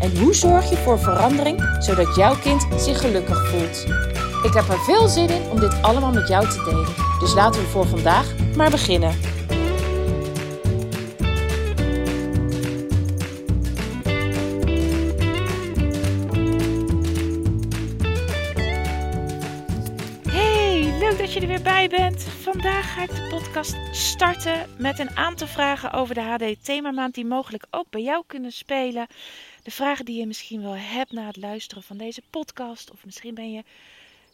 En hoe zorg je voor verandering zodat jouw kind zich gelukkig voelt? Ik heb er veel zin in om dit allemaal met jou te delen. Dus laten we voor vandaag maar beginnen. Hey, leuk dat je er weer bij bent. Vandaag ga ik de podcast starten met een aantal vragen over de HD Themamaand die mogelijk ook bij jou kunnen spelen de vragen die je misschien wel hebt na het luisteren van deze podcast. Of misschien ben je,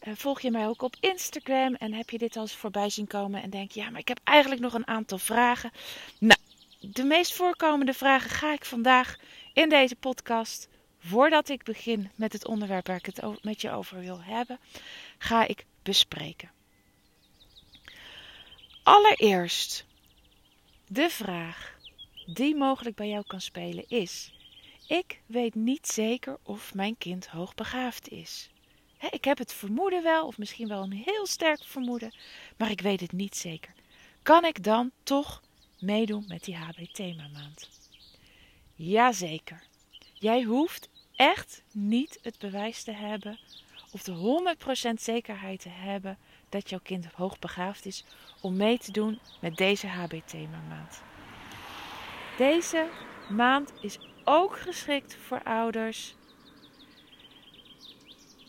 uh, volg je mij ook op Instagram en heb je dit al eens voorbij zien komen en denk je, ja, maar ik heb eigenlijk nog een aantal vragen. Nou, de meest voorkomende vragen ga ik vandaag in deze podcast, voordat ik begin met het onderwerp waar ik het met je over wil hebben, ga ik bespreken. Allereerst, de vraag die mogelijk bij jou kan spelen is: ik weet niet zeker of mijn kind hoogbegaafd is. ik heb het vermoeden wel, of misschien wel een heel sterk vermoeden, maar ik weet het niet zeker. Kan ik dan toch meedoen met die HB-themamaand? Jazeker. Jij hoeft echt niet het bewijs te hebben of de 100% zekerheid te hebben dat jouw kind hoogbegaafd is om mee te doen met deze HB-themamaand. Deze maand is ook geschikt voor ouders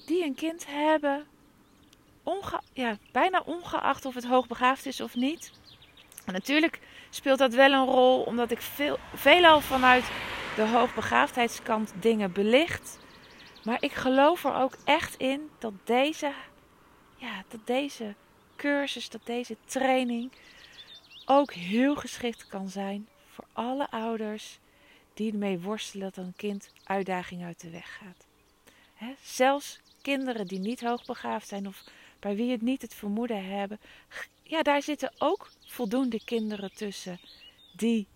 die een kind hebben, onge ja, bijna ongeacht of het hoogbegaafd is of niet. Natuurlijk speelt dat wel een rol, omdat ik veel, veelal vanuit de hoogbegaafdheidskant dingen belicht. Maar ik geloof er ook echt in dat deze, ja, dat deze cursus, dat deze training ook heel geschikt kan zijn voor alle ouders die ermee worstelen dat een kind uitdaging uit de weg gaat. zelfs kinderen die niet hoogbegaafd zijn of bij wie het niet het vermoeden hebben, ja, daar zitten ook voldoende kinderen tussen die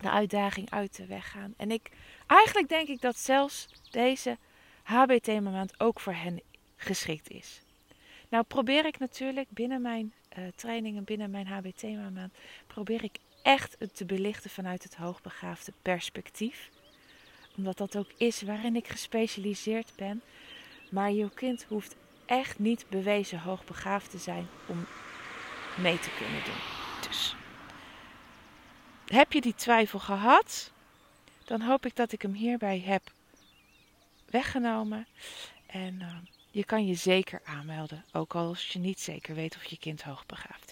de uitdaging uit de weg gaan. En ik, eigenlijk denk ik dat zelfs deze HB-themamaand ook voor hen geschikt is. Nou probeer ik natuurlijk binnen mijn uh, trainingen, binnen mijn HB-themamaand, probeer ik echt het te belichten vanuit het hoogbegaafde perspectief. Omdat dat ook is waarin ik gespecialiseerd ben. Maar je kind hoeft echt niet bewezen hoogbegaafd te zijn om mee te kunnen doen. Dus heb je die twijfel gehad, dan hoop ik dat ik hem hierbij heb weggenomen. En uh, je kan je zeker aanmelden, ook als je niet zeker weet of je kind hoogbegaafd is.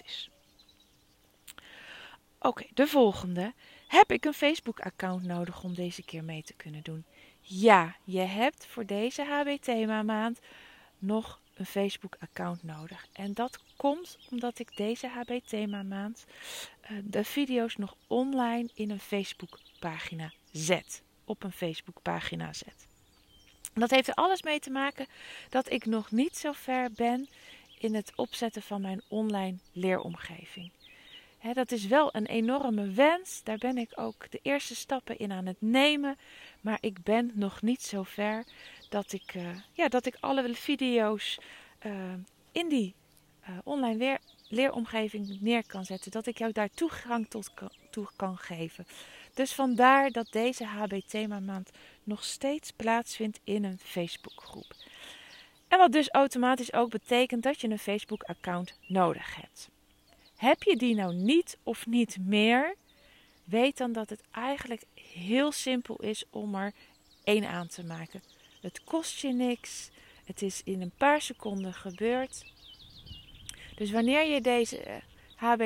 Oké, de volgende. Heb ik een Facebook-account nodig om deze keer mee te kunnen doen? Ja, je hebt voor deze HB-thema maand nog een Facebook-account nodig. En dat komt omdat ik deze HB-thema maand uh, de video's nog online in een Facebook-pagina zet. Op een Facebook-pagina zet. Dat heeft er alles mee te maken dat ik nog niet zo ver ben in het opzetten van mijn online leeromgeving dat is wel een enorme wens. Daar ben ik ook de eerste stappen in aan het nemen. Maar ik ben nog niet zo ver dat ik, uh, ja, dat ik alle video's uh, in die uh, online leer, leeromgeving neer kan zetten. Dat ik jou daar toegang tot toe kan geven. Dus vandaar dat deze HB Thema Maand nog steeds plaatsvindt in een Facebookgroep. En wat dus automatisch ook betekent dat je een Facebook account nodig hebt. Heb je die nou niet of niet meer, weet dan dat het eigenlijk heel simpel is om er één aan te maken. Het kost je niks. Het is in een paar seconden gebeurd. Dus wanneer je deze HB,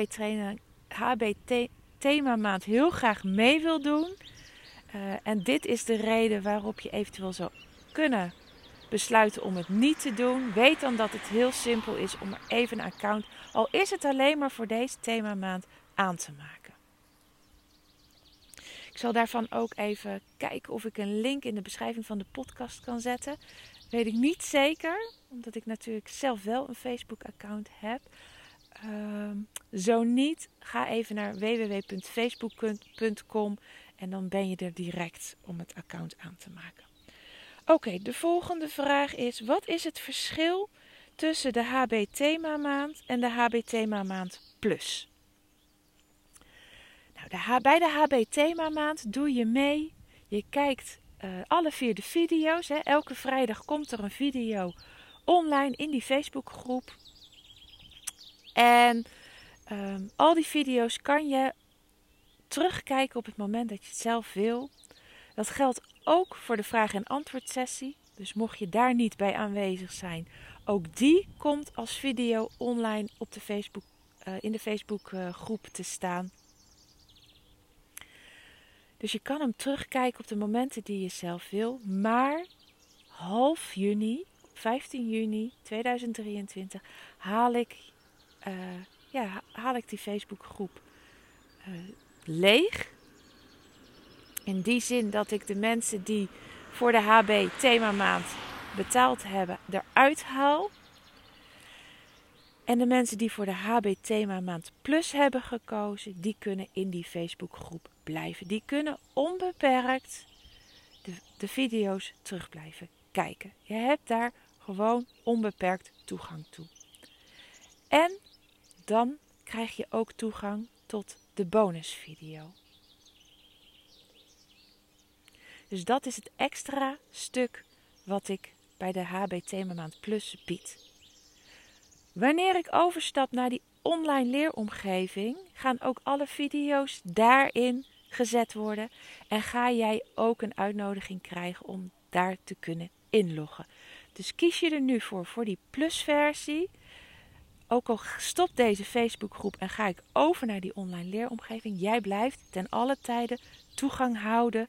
eh, thema maand heel graag mee wil doen. Uh, en dit is de reden waarop je eventueel zou kunnen besluiten om het niet te doen, weet dan dat het heel simpel is om even een account, al is het alleen maar voor deze themamaand, aan te maken. Ik zal daarvan ook even kijken of ik een link in de beschrijving van de podcast kan zetten. weet ik niet zeker, omdat ik natuurlijk zelf wel een Facebook-account heb. Ehm, zo niet, ga even naar www.facebook.com en dan ben je er direct om het account aan te maken. Oké, de volgende vraag is: wat is het verschil tussen de HB Thema Maand en de HB Thema Maand Plus? Nou, bij de HB Thema Maand doe je mee. Je kijkt uh, alle vier de video's. Hè. Elke vrijdag komt er een video online in die Facebookgroep. En um, al die video's kan je terugkijken op het moment dat je het zelf wil. Dat geldt ook voor de vraag- en antwoord sessie. Dus mocht je daar niet bij aanwezig zijn, ook die komt als video online op de Facebook, uh, in de Facebookgroep uh, te staan. Dus je kan hem terugkijken op de momenten die je zelf wil. Maar half juni, 15 juni 2023, haal ik, uh, ja, haal ik die Facebookgroep uh, leeg. In die zin dat ik de mensen die voor de HB themamaand betaald hebben eruit haal. En de mensen die voor de HB Thema Maand Plus hebben gekozen, die kunnen in die Facebookgroep blijven. Die kunnen onbeperkt de, de video's terug blijven kijken. Je hebt daar gewoon onbeperkt toegang toe. En dan krijg je ook toegang tot de bonusvideo. Dus dat is het extra stuk wat ik bij de HB Maand Plus bied. Wanneer ik overstap naar die online leeromgeving, gaan ook alle video's daarin gezet worden. En ga jij ook een uitnodiging krijgen om daar te kunnen inloggen. Dus kies je er nu voor, voor die plusversie. Ook al stopt deze Facebookgroep en ga ik over naar die online leeromgeving, jij blijft ten alle tijden toegang houden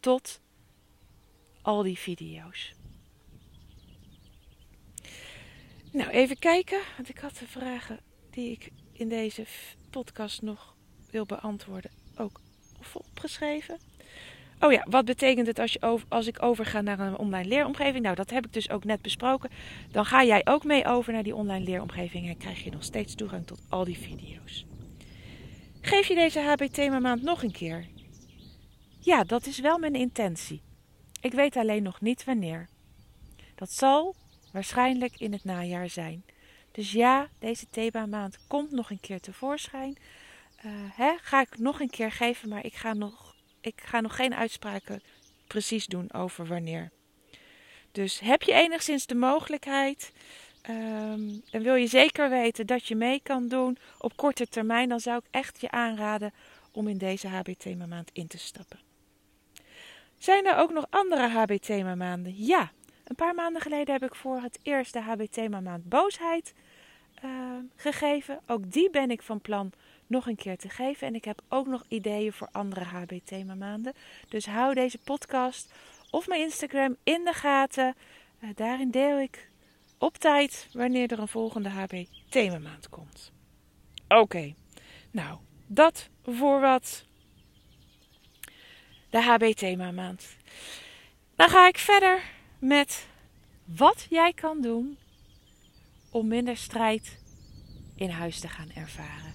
tot al die video's. Nou, even kijken, want ik had de vragen die ik in deze podcast nog wil beantwoorden ook opgeschreven. Oh ja, wat betekent het als, je over, als ik overga naar een online leeromgeving? Nou, dat heb ik dus ook net besproken. Dan ga jij ook mee over naar die online leeromgeving en krijg je nog steeds toegang tot al die video's. Geef je deze HB Thema Maand nog een keer? Ja, dat is wel mijn intentie. Ik weet alleen nog niet wanneer. Dat zal waarschijnlijk in het najaar zijn. Dus ja, deze thema maand komt nog een keer tevoorschijn. Uh, hè, ga ik nog een keer geven, maar ik ga, nog, ik ga nog geen uitspraken precies doen over wanneer. Dus heb je enigszins de mogelijkheid um, en wil je zeker weten dat je mee kan doen op korte termijn, dan zou ik echt je aanraden om in deze HB Thema maand in te stappen. Zijn er ook nog andere HB Thema maanden? Ja, een paar maanden geleden heb ik voor het eerst de HB Thema maand boosheid uh, gegeven. Ook die ben ik van plan nog een keer te geven. En ik heb ook nog ideeën voor andere HB Thema maanden. Dus hou deze podcast of mijn Instagram in de gaten. Uh, daarin deel ik op tijd wanneer er een volgende HB Thema maand komt. Oké, nou dat voor wat de HB Thema maand. Dan ga ik verder met wat jij kan doen om minder strijd in huis te gaan ervaren.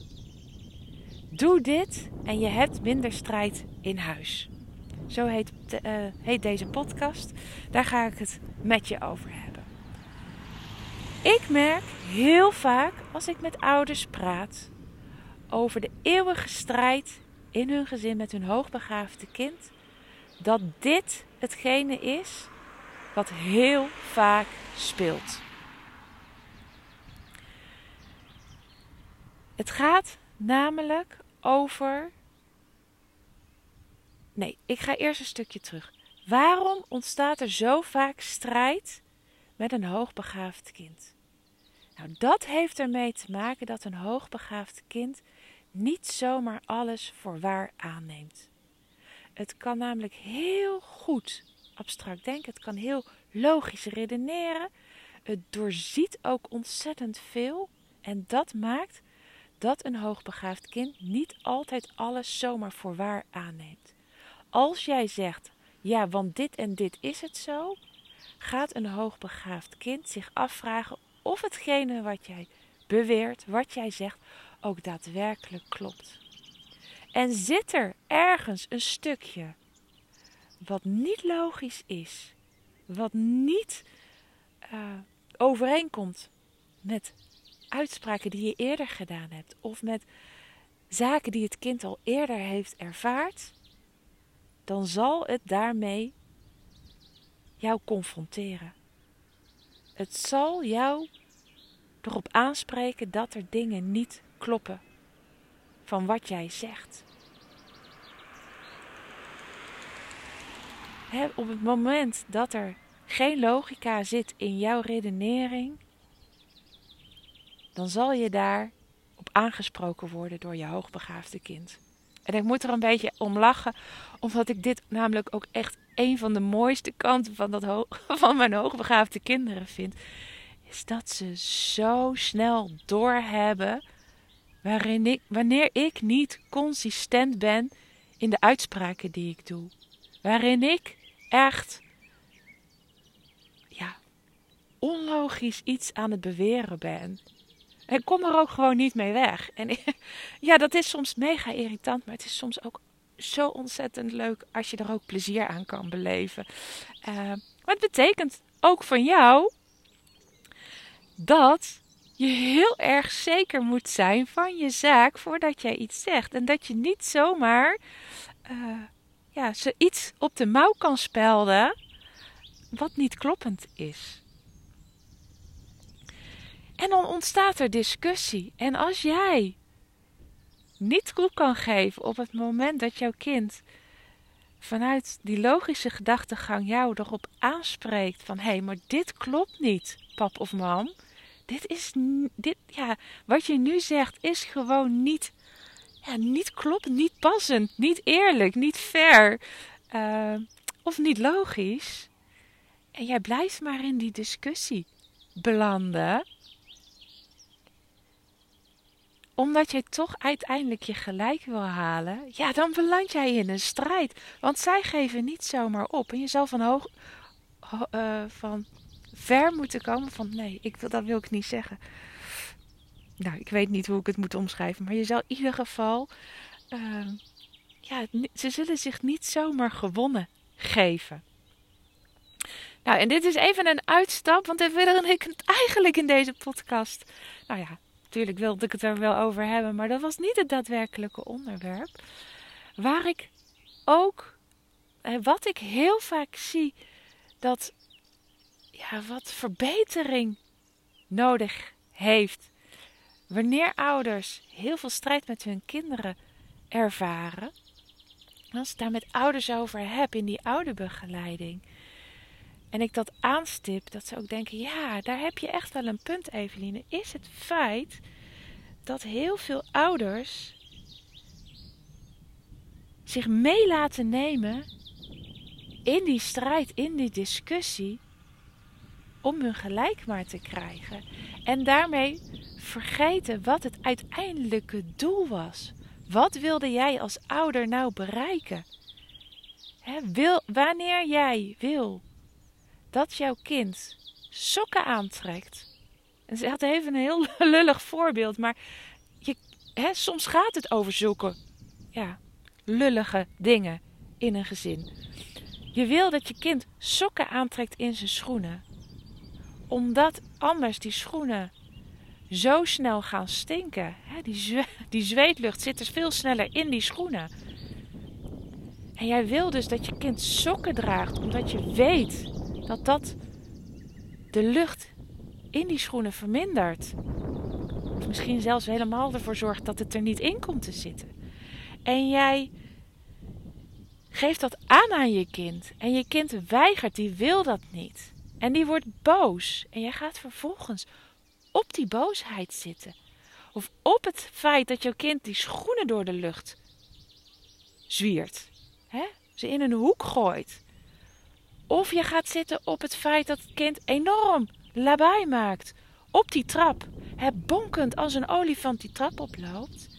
Doe dit en je hebt minder strijd in huis. Zo heet, uh, heet deze podcast. Daar ga ik het met je over hebben. Ik merk heel vaak als ik met ouders praat over de eeuwige strijd in hun gezin met hun hoogbegaafde kind, dat dit hetgene is wat heel vaak speelt. Het gaat namelijk over. Nee, ik ga eerst een stukje terug. Waarom ontstaat er zo vaak strijd met een hoogbegaafd kind? Nou, dat heeft ermee te maken dat een hoogbegaafd kind niet zomaar alles voor waar aanneemt. Het kan namelijk heel goed abstract denken, het kan heel logisch redeneren. Het doorziet ook ontzettend veel en dat maakt dat een hoogbegaafd kind niet altijd alles zomaar voor waar aanneemt. Als jij zegt, ja, want dit en dit is het zo, gaat een hoogbegaafd kind zich afvragen of hetgene wat jij beweert, wat jij zegt, ook daadwerkelijk klopt. En zit er ergens een stukje wat niet logisch is, wat niet uh, overeenkomt met uitspraken die je eerder gedaan hebt, of met zaken die het kind al eerder heeft ervaard, dan zal het daarmee jou confronteren. Het zal jou erop aanspreken dat er dingen niet kloppen van wat jij zegt. op het moment dat er geen logica zit in jouw redenering, dan zal je daar op aangesproken worden door je hoogbegaafde kind. En ik moet er een beetje om lachen, omdat ik dit namelijk ook echt een van de mooiste kanten van, dat van mijn hoogbegaafde kinderen vind. Is dat ze zo snel doorhebben waarin ik, wanneer ik niet consistent ben in de uitspraken die ik doe. Waarin ik echt ja, onlogisch iets aan het beweren ben. En kom er ook gewoon niet mee weg. En ja, dat is soms mega irritant, maar het is soms ook zo ontzettend leuk als je er ook plezier aan kan beleven. Uh, maar het betekent ook van jou dat je heel erg zeker moet zijn van je zaak voordat jij iets zegt. En dat je niet zomaar uh, ja, ze iets op de mouw kan spelden wat niet kloppend is. En dan ontstaat er discussie. En als jij niet toe kan geven op het moment dat jouw kind vanuit die logische gedachtegang jou erop aanspreekt van hé, hey, maar dit klopt niet, pap of mam. Dit is dit ja, wat je nu zegt is gewoon niet ja, niet kloppend, niet passend, niet eerlijk, niet fair uh, of niet logisch. En jij blijft maar in die discussie belanden omdat je toch uiteindelijk je gelijk wil halen, ja, dan beland jij in een strijd. Want zij geven niet zomaar op. En je zal van hoog, uh, van ver moeten komen van nee, ik wil, dat wil ik niet zeggen. Nou, ik weet niet hoe ik het moet omschrijven, maar je zal in ieder geval, uh, ja, ze zullen zich niet zomaar gewonnen geven. Nou, en dit is even een uitstap, want daar wil ik het eigenlijk in deze podcast. Nou ja, Natuurlijk wilde ik het er wel over hebben, maar dat was niet het daadwerkelijke onderwerp. Waar ik ook, eh, wat ik heel vaak zie, dat ja, wat verbetering nodig heeft. Wanneer ouders heel veel strijd met hun kinderen ervaren, als ik daar met ouders over heb in die ouderbegeleiding, en ik dat aanstip, dat ze ook denken: ja, daar heb je echt wel een punt, Eveline. Is het feit dat heel veel ouders zich mee laten nemen in die strijd, in die discussie, om hun gelijk maar te krijgen. En daarmee vergeten wat het uiteindelijke doel was. Wat wilde jij als ouder nou bereiken? wil, wanneer jij wil dat jouw kind sokken aantrekt. En ze had even een heel lullig voorbeeld, maar je, soms gaat het over zulke ja, lullige dingen in een gezin. Je wil dat je kind sokken aantrekt in zijn schoenen, omdat anders die schoenen zo snel gaan stinken. Die, die zweetlucht zit er veel sneller in die schoenen. En jij wil dus dat je kind sokken draagt, omdat je weet dat dat de lucht in die schoenen vermindert. Of misschien zelfs helemaal ervoor zorgt dat het er niet in komt te zitten. En jij geeft dat aan aan je kind. En je kind weigert, die wil dat niet. En die wordt boos. En jij gaat vervolgens op die boosheid zitten. Of op het feit dat jouw kind die schoenen door de lucht zwiert. Hè? Ze in een hoek gooit. Of je gaat zitten op het feit dat het kind enorm lawaai maakt. Op die trap. Het bonkend als een olifant die trap oploopt.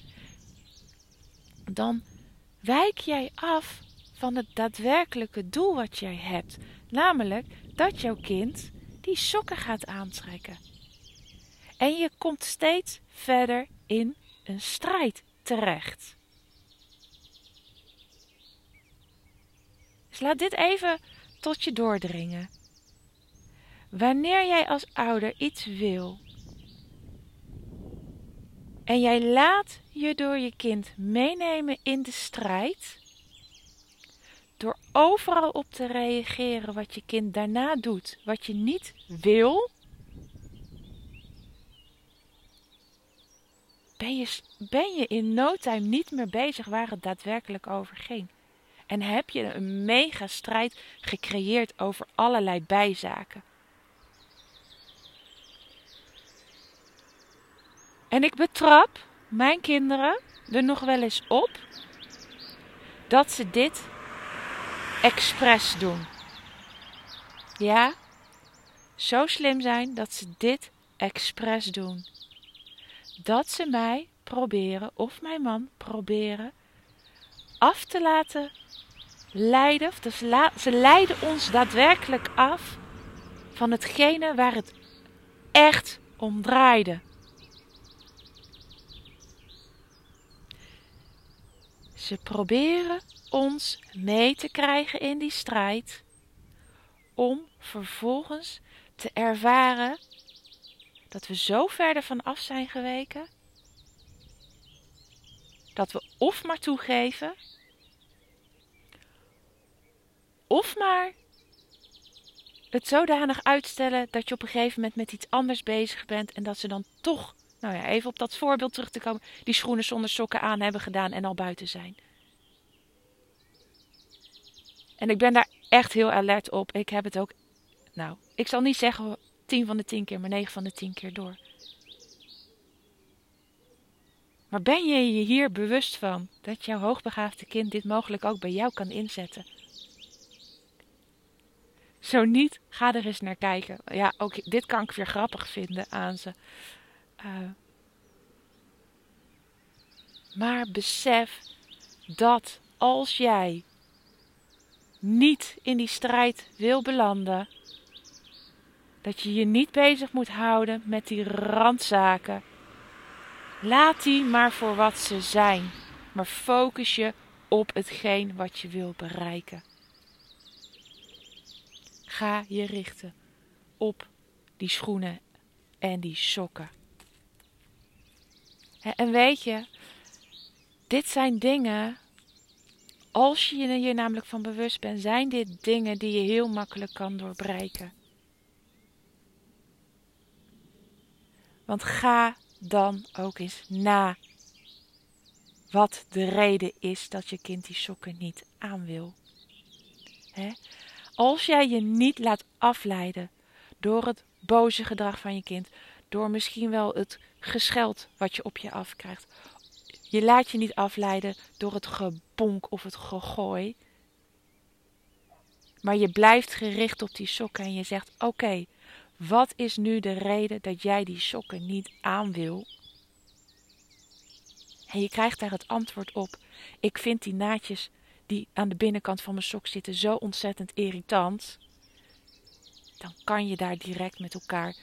Dan wijk jij af van het daadwerkelijke doel wat jij hebt. Namelijk dat jouw kind die sokken gaat aantrekken. En je komt steeds verder in een strijd terecht. Dus laat dit even tot je doordringen. Wanneer jij als ouder iets wil en jij laat je door je kind meenemen in de strijd, door overal op te reageren wat je kind daarna doet, wat je niet wil, ben je, ben je in no time niet meer bezig waar het daadwerkelijk over ging. En heb je een mega strijd gecreëerd over allerlei bijzaken. En ik betrap mijn kinderen er nog wel eens op dat ze dit expres doen. Ja, zo slim zijn dat ze dit expres doen. Dat ze mij proberen, of mijn man proberen, af te laten leiden. Ze leiden ons daadwerkelijk af van hetgene waar het echt om draaide. Ze proberen ons mee te krijgen in die strijd, om vervolgens te ervaren dat we zo ver ervan af zijn geweken, dat we of maar toegeven, of maar het zodanig uitstellen dat je op een gegeven moment met iets anders bezig bent en dat ze dan toch nou ja, even op dat voorbeeld terug te komen, die schoenen zonder sokken aan hebben gedaan en al buiten zijn. En ik ben daar echt heel alert op. Ik heb het ook, nou, ik zal niet zeggen 10 van de 10 keer, maar 9 van de 10 keer door. Maar ben je je hier bewust van dat jouw hoogbegaafde kind dit mogelijk ook bij jou kan inzetten? Zo niet, ga er eens naar kijken. Ja, ook dit kan ik weer grappig vinden aan ze. Uh, maar besef dat als jij niet in die strijd wil belanden, dat je je niet bezig moet houden met die randzaken. Laat die maar voor wat ze zijn, maar focus je op hetgeen wat je wil bereiken. Ga je richten op die schoenen en die sokken. En weet je, dit zijn dingen, als je je hier namelijk van bewust bent, zijn dit dingen die je heel makkelijk kan doorbreken. Want ga dan ook eens na wat de reden is dat je kind die sokken niet aan wil. Als jij je niet laat afleiden door het boze gedrag van je kind, door misschien wel het gescheld wat je op je afkrijgt. Je laat je niet afleiden door het gebonk of het gegooi. Maar je blijft gericht op die sokken en je zegt: Oké, wat is nu de reden dat jij die sokken niet aan wil? En je krijgt daar het antwoord op. Ik vind die naadjes die aan de binnenkant van mijn sok zitten zo ontzettend irritant. Dan kan je daar direct met elkaar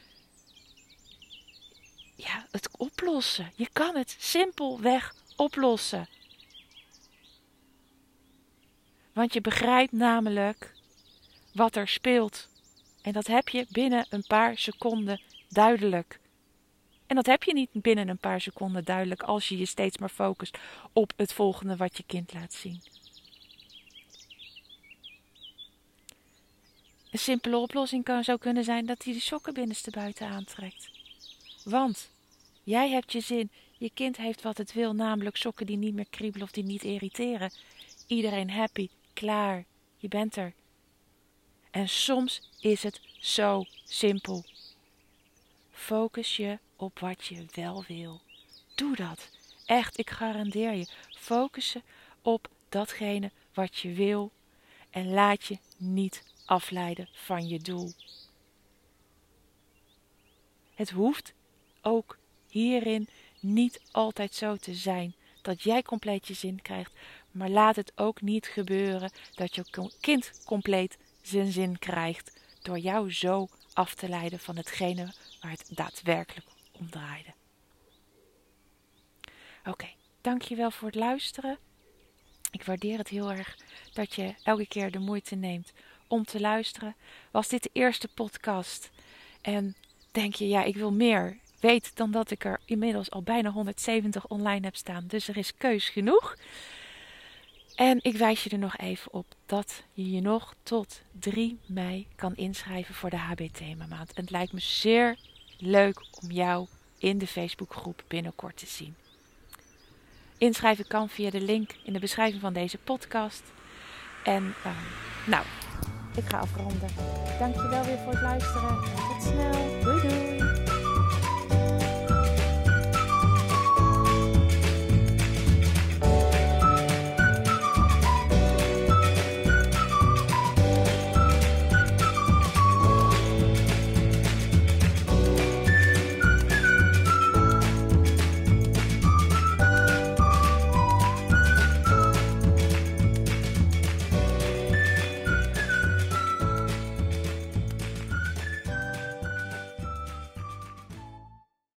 ja, het oplossen. Je kan het simpelweg oplossen. Want je begrijpt namelijk wat er speelt. En dat heb je binnen een paar seconden duidelijk. En dat heb je niet binnen een paar seconden duidelijk als je je steeds maar focust op het volgende wat je kind laat zien. Een simpele oplossing kan zo kunnen zijn dat hij de sokken binnenste buiten aantrekt. Want jij hebt je zin, je kind heeft wat het wil, namelijk sokken die niet meer kriebelen of die niet irriteren. Iedereen happy, klaar, je bent er. En soms is het zo simpel. Focus je op wat je wel wil. Doe dat. Echt, ik garandeer je. Focus je op datgene wat je wil en laat je niet afleiden van je doel. Het hoeft ook hierin niet altijd zo te zijn dat jij compleet je zin krijgt, maar laat het ook niet gebeuren dat je kind compleet zijn zin krijgt door jou zo af te leiden van hetgene waar het daadwerkelijk om draaide. Oké, dankjewel voor het luisteren. Ik waardeer het heel erg dat je elke keer de moeite neemt om te luisteren. Was dit de eerste podcast en denk je, ja, ik wil meer. Weet dan dat ik er inmiddels al bijna 170 online heb staan. Dus er is keus genoeg. En ik wijs je er nog even op dat je je nog tot 3 mei kan inschrijven voor de HB-thema maand. En het lijkt me zeer leuk om jou in de Facebookgroep binnenkort te zien. Inschrijven kan via de link in de beschrijving van deze podcast. En uh, nou, ik ga afronden. Dankjewel weer voor het luisteren. Tot snel.